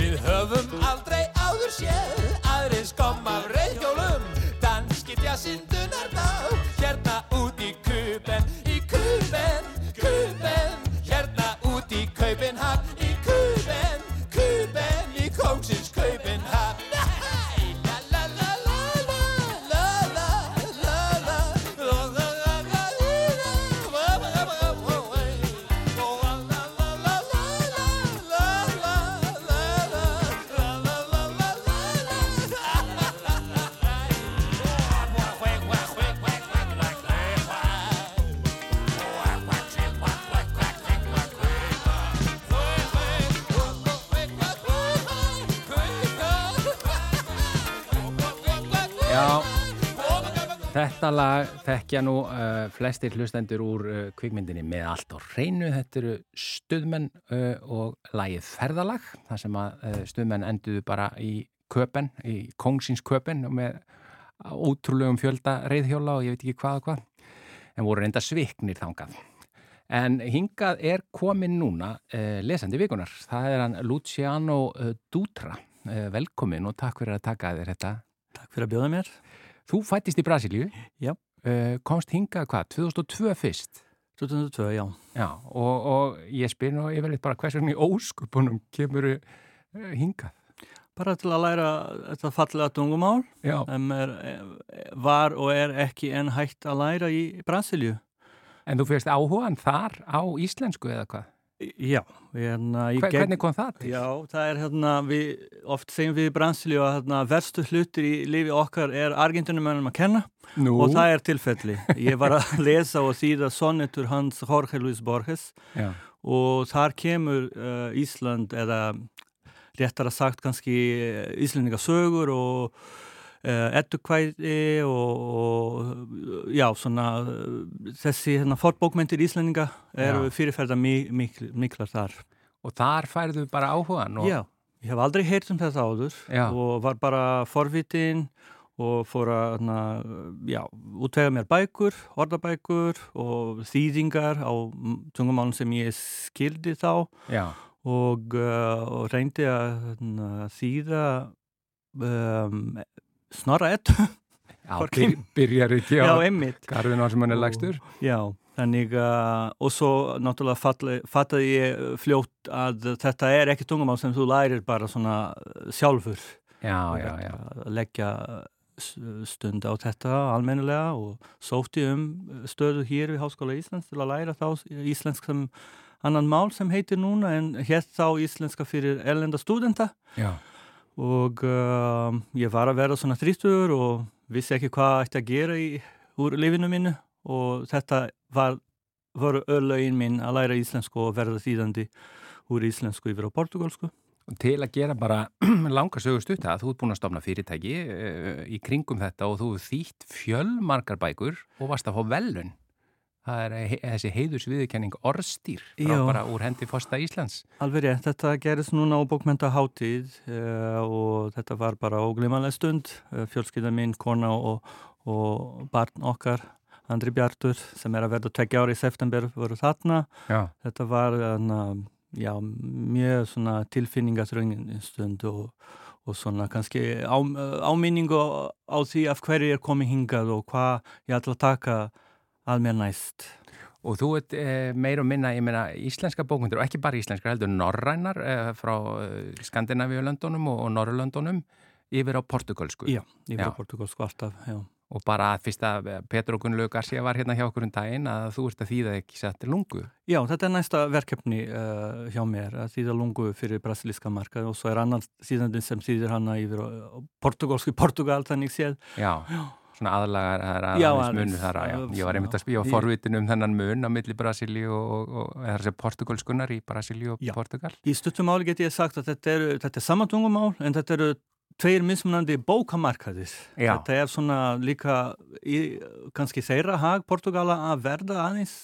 Við höfum aldrei áður séð aðris kom af reyðhjólum Danski djassindunar ná þetta lag þekkja nú uh, flestir hlustendur úr uh, kvikmyndinni með allt á hreinu. Þetta eru stuðmenn uh, og lagið ferðalag, þar sem að stuðmenn enduðu bara í köpen, í kongsins köpen með ótrúlegum fjölda reyðhjóla og ég veit ekki hvað og hvað, en voru reynda sviknir þangað. En hingað er komin núna lesandi vikunar. Það er hann Luciano Dutra. Velkomin og takk fyrir að taka þér þetta Takk fyrir að bjóða mér. Þú fættist í Brasilíu, Já. uh, komst hingað hvað, 2002 fyrst? 2002, já. Já, og, og ég spyr nú yfirleitt bara hvers vegna í óskupunum kemur uh, hingað? Bara til að læra þetta fallega tungumál sem er, var og er ekki enn hægt að læra í Brasilíu. en þú fyrst áhugan þar á íslensku eða hvað? Já. Hérna, í Hver, gegn- hvernig kom það til? Já, það er hérna, við, oft segjum við í Brasilíu að hérna, verstu hlutir í lífi okkar er argentinumönnum að kenna Nú, og það er tilfelli. Ég var að (laughs) lesa og þýða sonnetur hans Jorge Luis Borges já, og þar kemur uh, Ísland eða réttar að sagt kannski uh, Íslandinga sögur og uh, eddukvæði og, og já, svona uh, þessi hérna, fortbókmentir Íslandinga eru fyrirferða mi mikl, miklar þar. og þar færðu bara áhugan og, Já, ég hef aldrei heyrt um þetta áður Já. og var bara forvitin og fór að hérna, útvega mér bækur, orðabækur og þýðingar á tungumálum sem ég skildi þá og, uh, og reyndi að hérna, þýða um, snorra ettu. já byrjar ekki á garðinu sem hann er lagstur. Já, Þannig að, og svo náttúrulega fattaði, ég fljótt að þetta er ekki tungumál sem þú lærir bara svona sjálfur. Já, já, já. Að leggja stund á þetta almennilega og sótti um stöðu hér við Háskóla Íslands til að læra þá íslensk sem annan mál sem heitir núna en hér þá íslenska fyrir elenda studenta. Já. Og uh, ég var að vera svona þrýstur og vissi ekki hvað ætti að gera í úr lifinu mínu og þetta var, voru öllauinn minn að læra íslensku og verða þýðandi úr íslensku yfir á portugalsku. Til að gera bara (clears throat) langa sögust út að þú ert búin að stofna fyrirtæki uh, í kringum þetta og þú þýtt fjölmarkar bækur og varst að fá velun. Það er he þessi heiðursviðurkenning orstýr frá Já. bara úr hendi Fosta Íslands. Alveg rétt, þetta gerist núna á bókmyndaháttíð uh, og þetta var bara óglimalega stund. Uh, fjölskylda mín, kona og, og barn okkar, Andri Bjartur, sem er að verða tveggja ári í september, voru þarna. Já. Þetta var hana, já, mjög tilfinningatröngin stund og, og svona kannski á, áminningu á, því af hverju er komið hingað og hvað ég ætla að taka að mér næst. Og þú ert e, meir og minna, ég meina, íslenska bókmyndir og ekki bara íslenska, heldur norrænar e, frá e, Skandinavíulöndunum og, og Norrlöndunum yfir á portugalsku. Já, yfir Já. á portugalsku alltaf, já. Og bara fyrst að Petro Gunnlaug Garcia var hérna hjá okkur um daginn að þú ert að þýða ekki sett lungu. Já, þetta er næsta verkefni uh, hjá mér að þýða lungu fyrir brasilíska markað og svo er annan síðandinn sem þýðir hana yfir á, portugalsku Portugal þannig séð. Já, svona aðlagar, aðeins aðeins. munu þar að, já. Ég var einmitt að spíða Ég- forvitin um þennan mun á milli Brasilíu og, og, og eða þessi portugalskunar í Brasilíu og Já. Portugal. Í stuttum máli get ég sagt að þetta er, þetta er sama tungumál en þetta eru tveir mismunandi bókamarkaðir. Já. Þetta er svona líka í, kannski þeirra hag Portugala að verða aðeins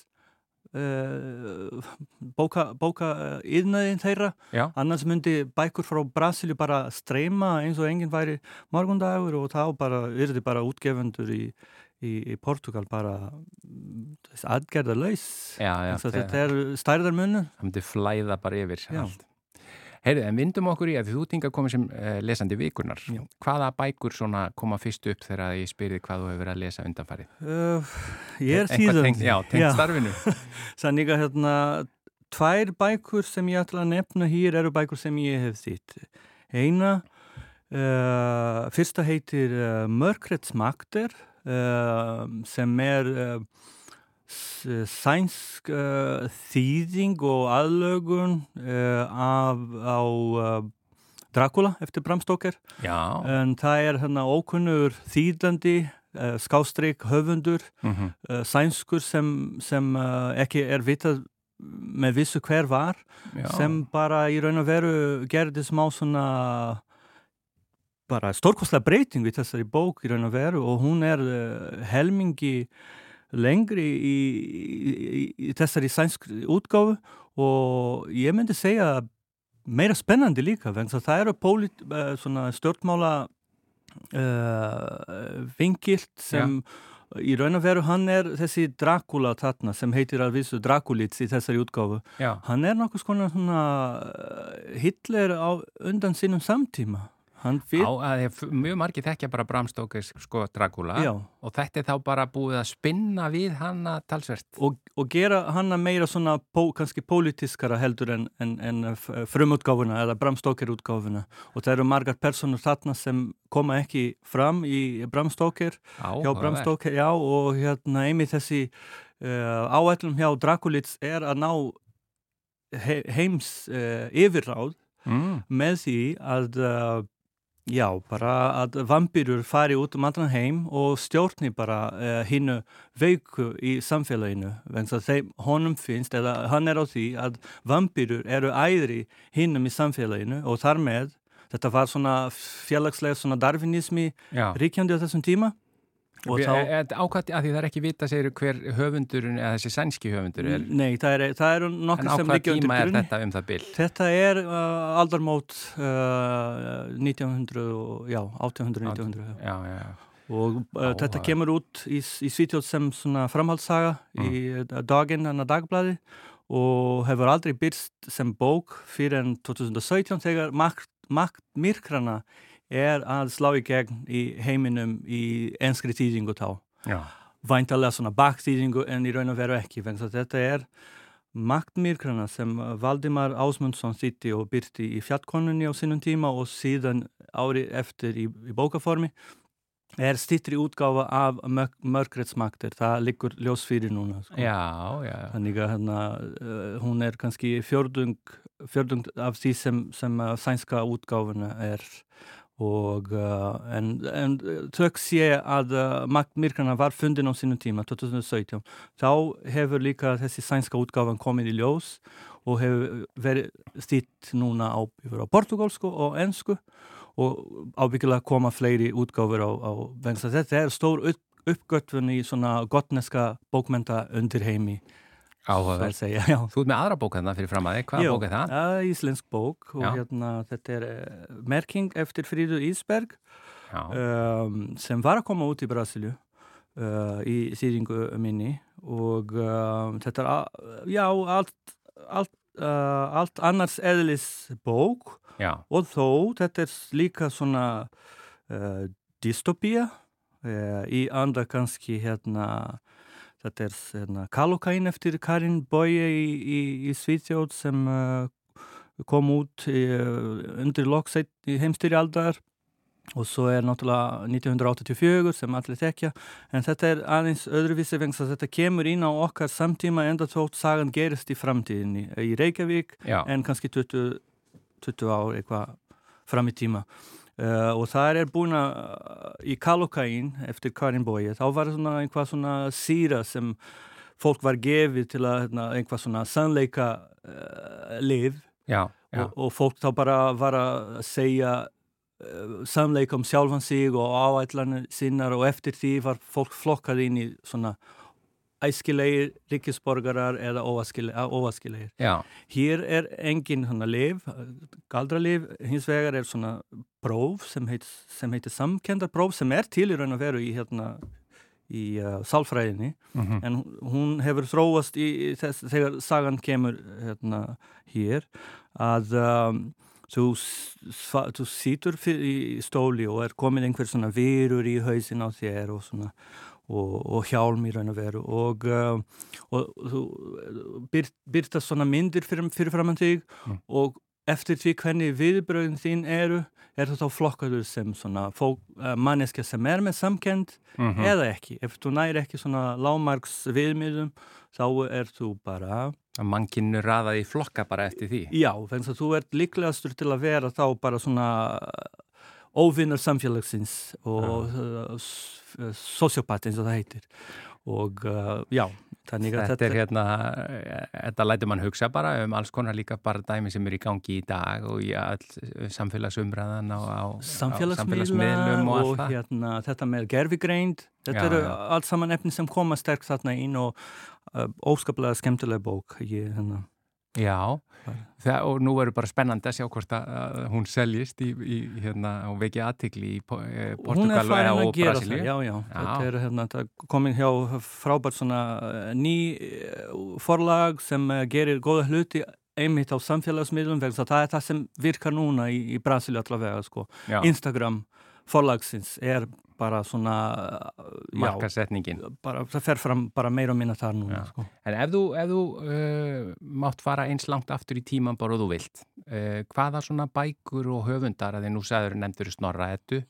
bóka, bóka uh, yðnaðin þeirra. Já. Annars myndi bækur frá Brasilíu bara streyma eins og enginn væri morgundagur og þá bara yrði bara útgefundur í, í, í Portugal bara aðgerðarlaus. Já, já. Þetta er stærðarmunur. Það myndi flæða bara yfir allt. Heyrðu, en vindum okkur í að þú tinga komið sem uh, lesandi vikunar. Já. Hvaða bækur koma fyrst upp þegar ég spyrði hvað þú hefur verið að lesa undanfarið? Uh, ég er tengt- Já, tengt starfinu. (laughs) Þannig að hérna, tvær bækur sem ég ætla að nefna hér eru bækur sem ég hef þýtt. Eina, uh, fyrsta heitir uh, Mörkrets makter uh, sem er sænsk uh, þýðing og aðlögun uh, af, á uh, Dracula eftir Bram Stoker. Já. En það er hérna ókunnur þýðandi, uh, skástrík, höfundur, Mm uh, sænskur sem, sem ekki er vitað með vissu hver var, já. sem bara í raun og veru gerði smá svona bara stórkostlega breyting við þessari bók í raun og veru og hún er helmingi lengri í, í, í, þessari sænskri útgáfu og ég myndi segja meira spennandi líka vegna að það eru pólit, uh, svona stjórnmála uh, vingilt sem í raun og veru hann er þessi Dracula þarna sem heitir að vissu Draculits í þessari útgáfu. Já. hann er nokkuð svona, uh, Hitler á undan sínum samtíma hann Á, mjög margir þekkja bara Bram Stokers sko Dracula Já. og þetta er þá bara búið að spinna við hana talsvert. og, og gera hann að meira svona pó, kannski pólitískara heldur en, en, en frumutgáfuna eða Bram Stoker útgáfuna og það eru margar personur þarna sem koma ekki fram í Bram Stoker Á, hjá Bram Stoker, já, og hérna einmitt þessi uh, áætlum hjá Draculits er að ná he heims uh, yfirráð Mm. með því að uh, já, bara að vampýrur fari út um allan heim og stjórni bara uh, hinnu veiku í samfélaginu þeim honum finnst eða hann er á því að vampýrur eru æðri hinnum í samfélaginu og þar með þetta var svona félagslega svona darwinismi Já. ríkjandi á þessum tíma þá Ákvæmt að því það er ekki vita segir hver höfundurinn eða þessi sænski höfundur er. Nei, það eru er En nokkuð á sem hvað liggja undir tíma er þetta um það bil? Þetta er uh, aldarmót uh, 1900 og, já, 1800, 1900. já. Já, já, já. Og uh, þetta kemur út í, í Svítjóð sem svona framhaldssaga í uh, daginn, hann að dagblæði og hefur aldrei byrst sem bók fyrir en 2017 þegar makt, makt myrkrana er að slá í gegn í heiminum í enskri tíðingu þá. já. væntalega svona bakþýðingu en í raun og veru ekki þetta er maktmýrkrana sem Valdimar Ásmundsson þýtti og byrti í fjallkonunni á sinnum tíma og síðan ári eftir í, í bókaformi er stýttri útgáfa af mörg, mörgreitsmaktir, það liggur ljós fyrir núna sko. Já, já. þannig að hérna, uh, hún er kannski fjörðung, fjörðung af því sem, sem sænska útgáfuna er og uh, en, en tök sé að uh, maktmyrkana var fundin á sínum tíma 2017, þá hefur líka þessi sænska útgáfan komið í ljós og hefur verið stýtt núna á, á portugalsku og ennsku og ábyggilega koma fleiri útgáfur á, á venst þetta er stór upp, uppgötvun í svona gottneska bókmenta undir heimi Áhugaverð. segja, já. Þú ert með aðra bók þarna fyrir fram að þig, hvaða Jú, bók er það? er íslensk bók og Já. hérna þetta er uh, merking eftir Fríðu Ísberg Já, um, sem var að koma út í Brasilju uh, í þýringu minni og uh, þetta er já, allt, allt, uh, allt annars eðlis bók já, og þó þetta er líka svona uh, dystopía uh, í anda kannski hérna þetta er hérna, Kallocain eftir Karin Boye í, í, í Svíþjóð sem uh, kom út í, uh, undir loksett í heimstyrjaldar. Og svo er náttúrulega 1984 sem allir tekja en þetta er aðeins öðruvísi þess að þetta kemur inn á okkar samtíma enda tótt sagan gerist í framtíðinni í Reykjavík já, en kannski 20, 20 ár eitthvað fram í tíma uh, og það er búin að í Kallocain eftir Karin Boye þá var svona einhvað svona síra sem fólk var gefið til að hérna, einhvað svona sannleika uh, liv já, já, og, og fólk þá bara var að segja uh, sannleika um sjálfan sig og áætlanir sinnar og eftir því var fólk flokkað inn í svona æskilegir ríkisborgarar eða óæskilegir Hér er engin liv, galdraliv, hins vegar er svona próf sem, heit, sem heitir samkendar sem er til í raun og veru í, hérna, í uh, sálfræðinni. Mhm, en hún hefur þróast í þess, þegar sagan kemur hérna, hér að um, þú, þú sítur fyr- í stóli og er komin einhver svona virur í hausin á þér og svona og, og hjálm í raun og veru og, um, og þú byrt, byrtast svona myndir fyrir, fyrir framann þig Mm. og eftir því hvernig viðbröðin þín eru er þú þá flokkaður sem uh, manneska sem er með samkend mhm, eða ekki. Ef þú næri ekki svona lágmarks viðmiðum þá er þú bara, að mannkynnu raðaði í flokka bara eftir því. já, þannig að þú ert líklegastur til að vera þá bara svona óvinnar samfélagsins og uh, sociopat eins og það heitir. Og uh, já, Þetta er hérna, eh, þetta lætur mann hugsa bara um alls konar líka bara dæmi sem er í gangi í dag og í all samfélagsumræðan á, á, samfélagsmiðlum og og hérna, þetta með gerfigreind þetta Já, eru já. allt saman efni sem koma sterk þarna inn og uh, óskaplega skemmtilega bók. Ég, hérna, Já, það, og nú verður bara spennandi að sjá hvort að, hún seljist í, í hérna, og vekja aðtikli í eh, Portugal og Brasilíu. já, já, þetta er hérna, er komin hjá frábært svona eh, ný eh, forlag sem gerir góða hluti einmitt á samfélagsmiðlum vegna það er það sem virkar núna í, í Brasilíu allavega, sko. Já, Instagram forlagsins er bara svona eh, já, markasetningin. bara, það fer fram bara meira og minna þar núna, sko. En ef þú, ef þú uh, mátt fara eins langt aftur í tíman bara og þú vilt, uh, hvaða svona bækur og höfundar, að þið nú sagður nefndur snorra ettu,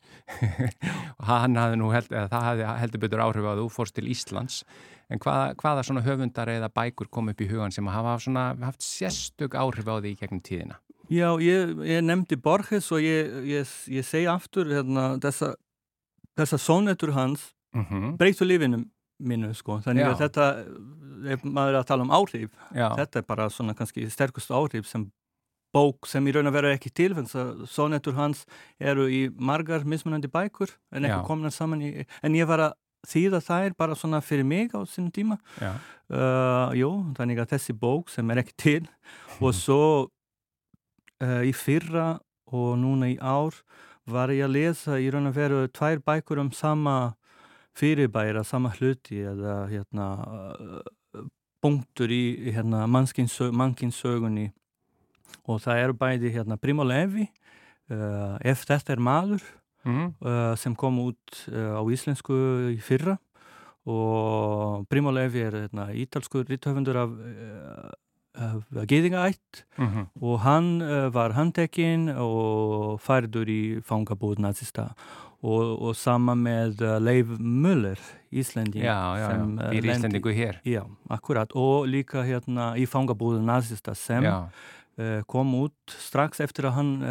og (laughs) hann hafði nú, held, það hafði heldur betur áhrif að þú fórst til Íslands, en hvaða, hvaða svona höfundar eða bækur kom upp í hugan sem hafa svona, haft sérstök áhrif á því í gegnum tíðina? Já, ég, ég nefndi Borges og ég, ég, ég segi aftur hérna, þessa, þessa sónetur hans Mm -hmm. breytu lífinu mínu sko. þannig Já. að þetta, ef maður er að tala um áhrif Já, þetta er bara svona kannski sterkust áhrif sem bók sem í raun og veru ekki til þannig að sónetur hans eru í margar mismunandi bækur en ekki komna saman í, en ég var að þýða þær bara svona fyrir mig á sínum tíma uh, jú, þannig að þessi bók sem er ekki til (laughs) og svo uh, í fyrra og núna í ár var ég að lesa í raun og veru tvær bækur um sama fyrirbæra, sama hluti eða hérna uh, punktur í hérna mannkinsögunni og það eru bæði hérna Primo Levi uh, Ef þetta er maður mm uh, sem kom út uh, á íslensku í fyrra. Og Primo Levi er hérna, ítalskur rítöfundur af geðingaætt Mm -hmm. og hann uh, var handtekinn og færður í fangabúð nazista og, og sama með uh, Leif Müller, Íslending Já, já, já, sem, býr lendi- Íslandingu hér. Já, akkurat og líka hérna í fangabúðu nazista sem kom út strax eftir að hann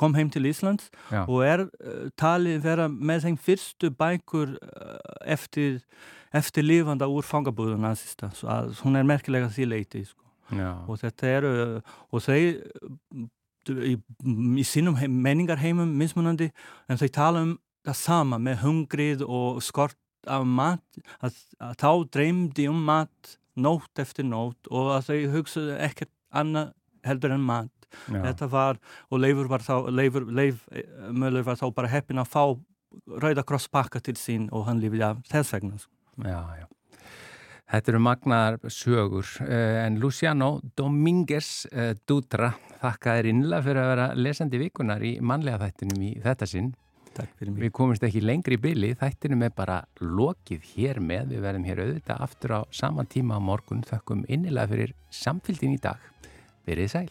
kom heim til Íslands Já. og er uh, talið vera með þeim fyrstu bækur uh, eftir, eftir lifanda úr fangabúðu nazista hún er merkilega því leiti sko. og þetta eru og þau í, í sínum heim, menningarheimum mismunandi en þau tala um það sama með hungrið og skort af mat að, að þá dreymdi um mat nótt eftir nótt og að þau hugsaðu ekkert annað heldur en mat já. þetta var, og Leifur var þá Leifur, Leif eh, Möller var þá bara heppin að fá Rauða Kross pakka til sín og hann lífið af þess vegna sko. Já, já. Þetta eru magnar sögur uh, en Luciano Dominguez uh, Dutra þakka þér innlega fyrir að vera lesandi vikunar í mannlega þættinum í þetta sinn. Við komumst ekki lengri í byli, þættinum er bara lokið hér með, við verðum hér auðvitað aftur á saman tíma á morgun, þakkum innilega fyrir samfylgdin í dag. Verið sæl.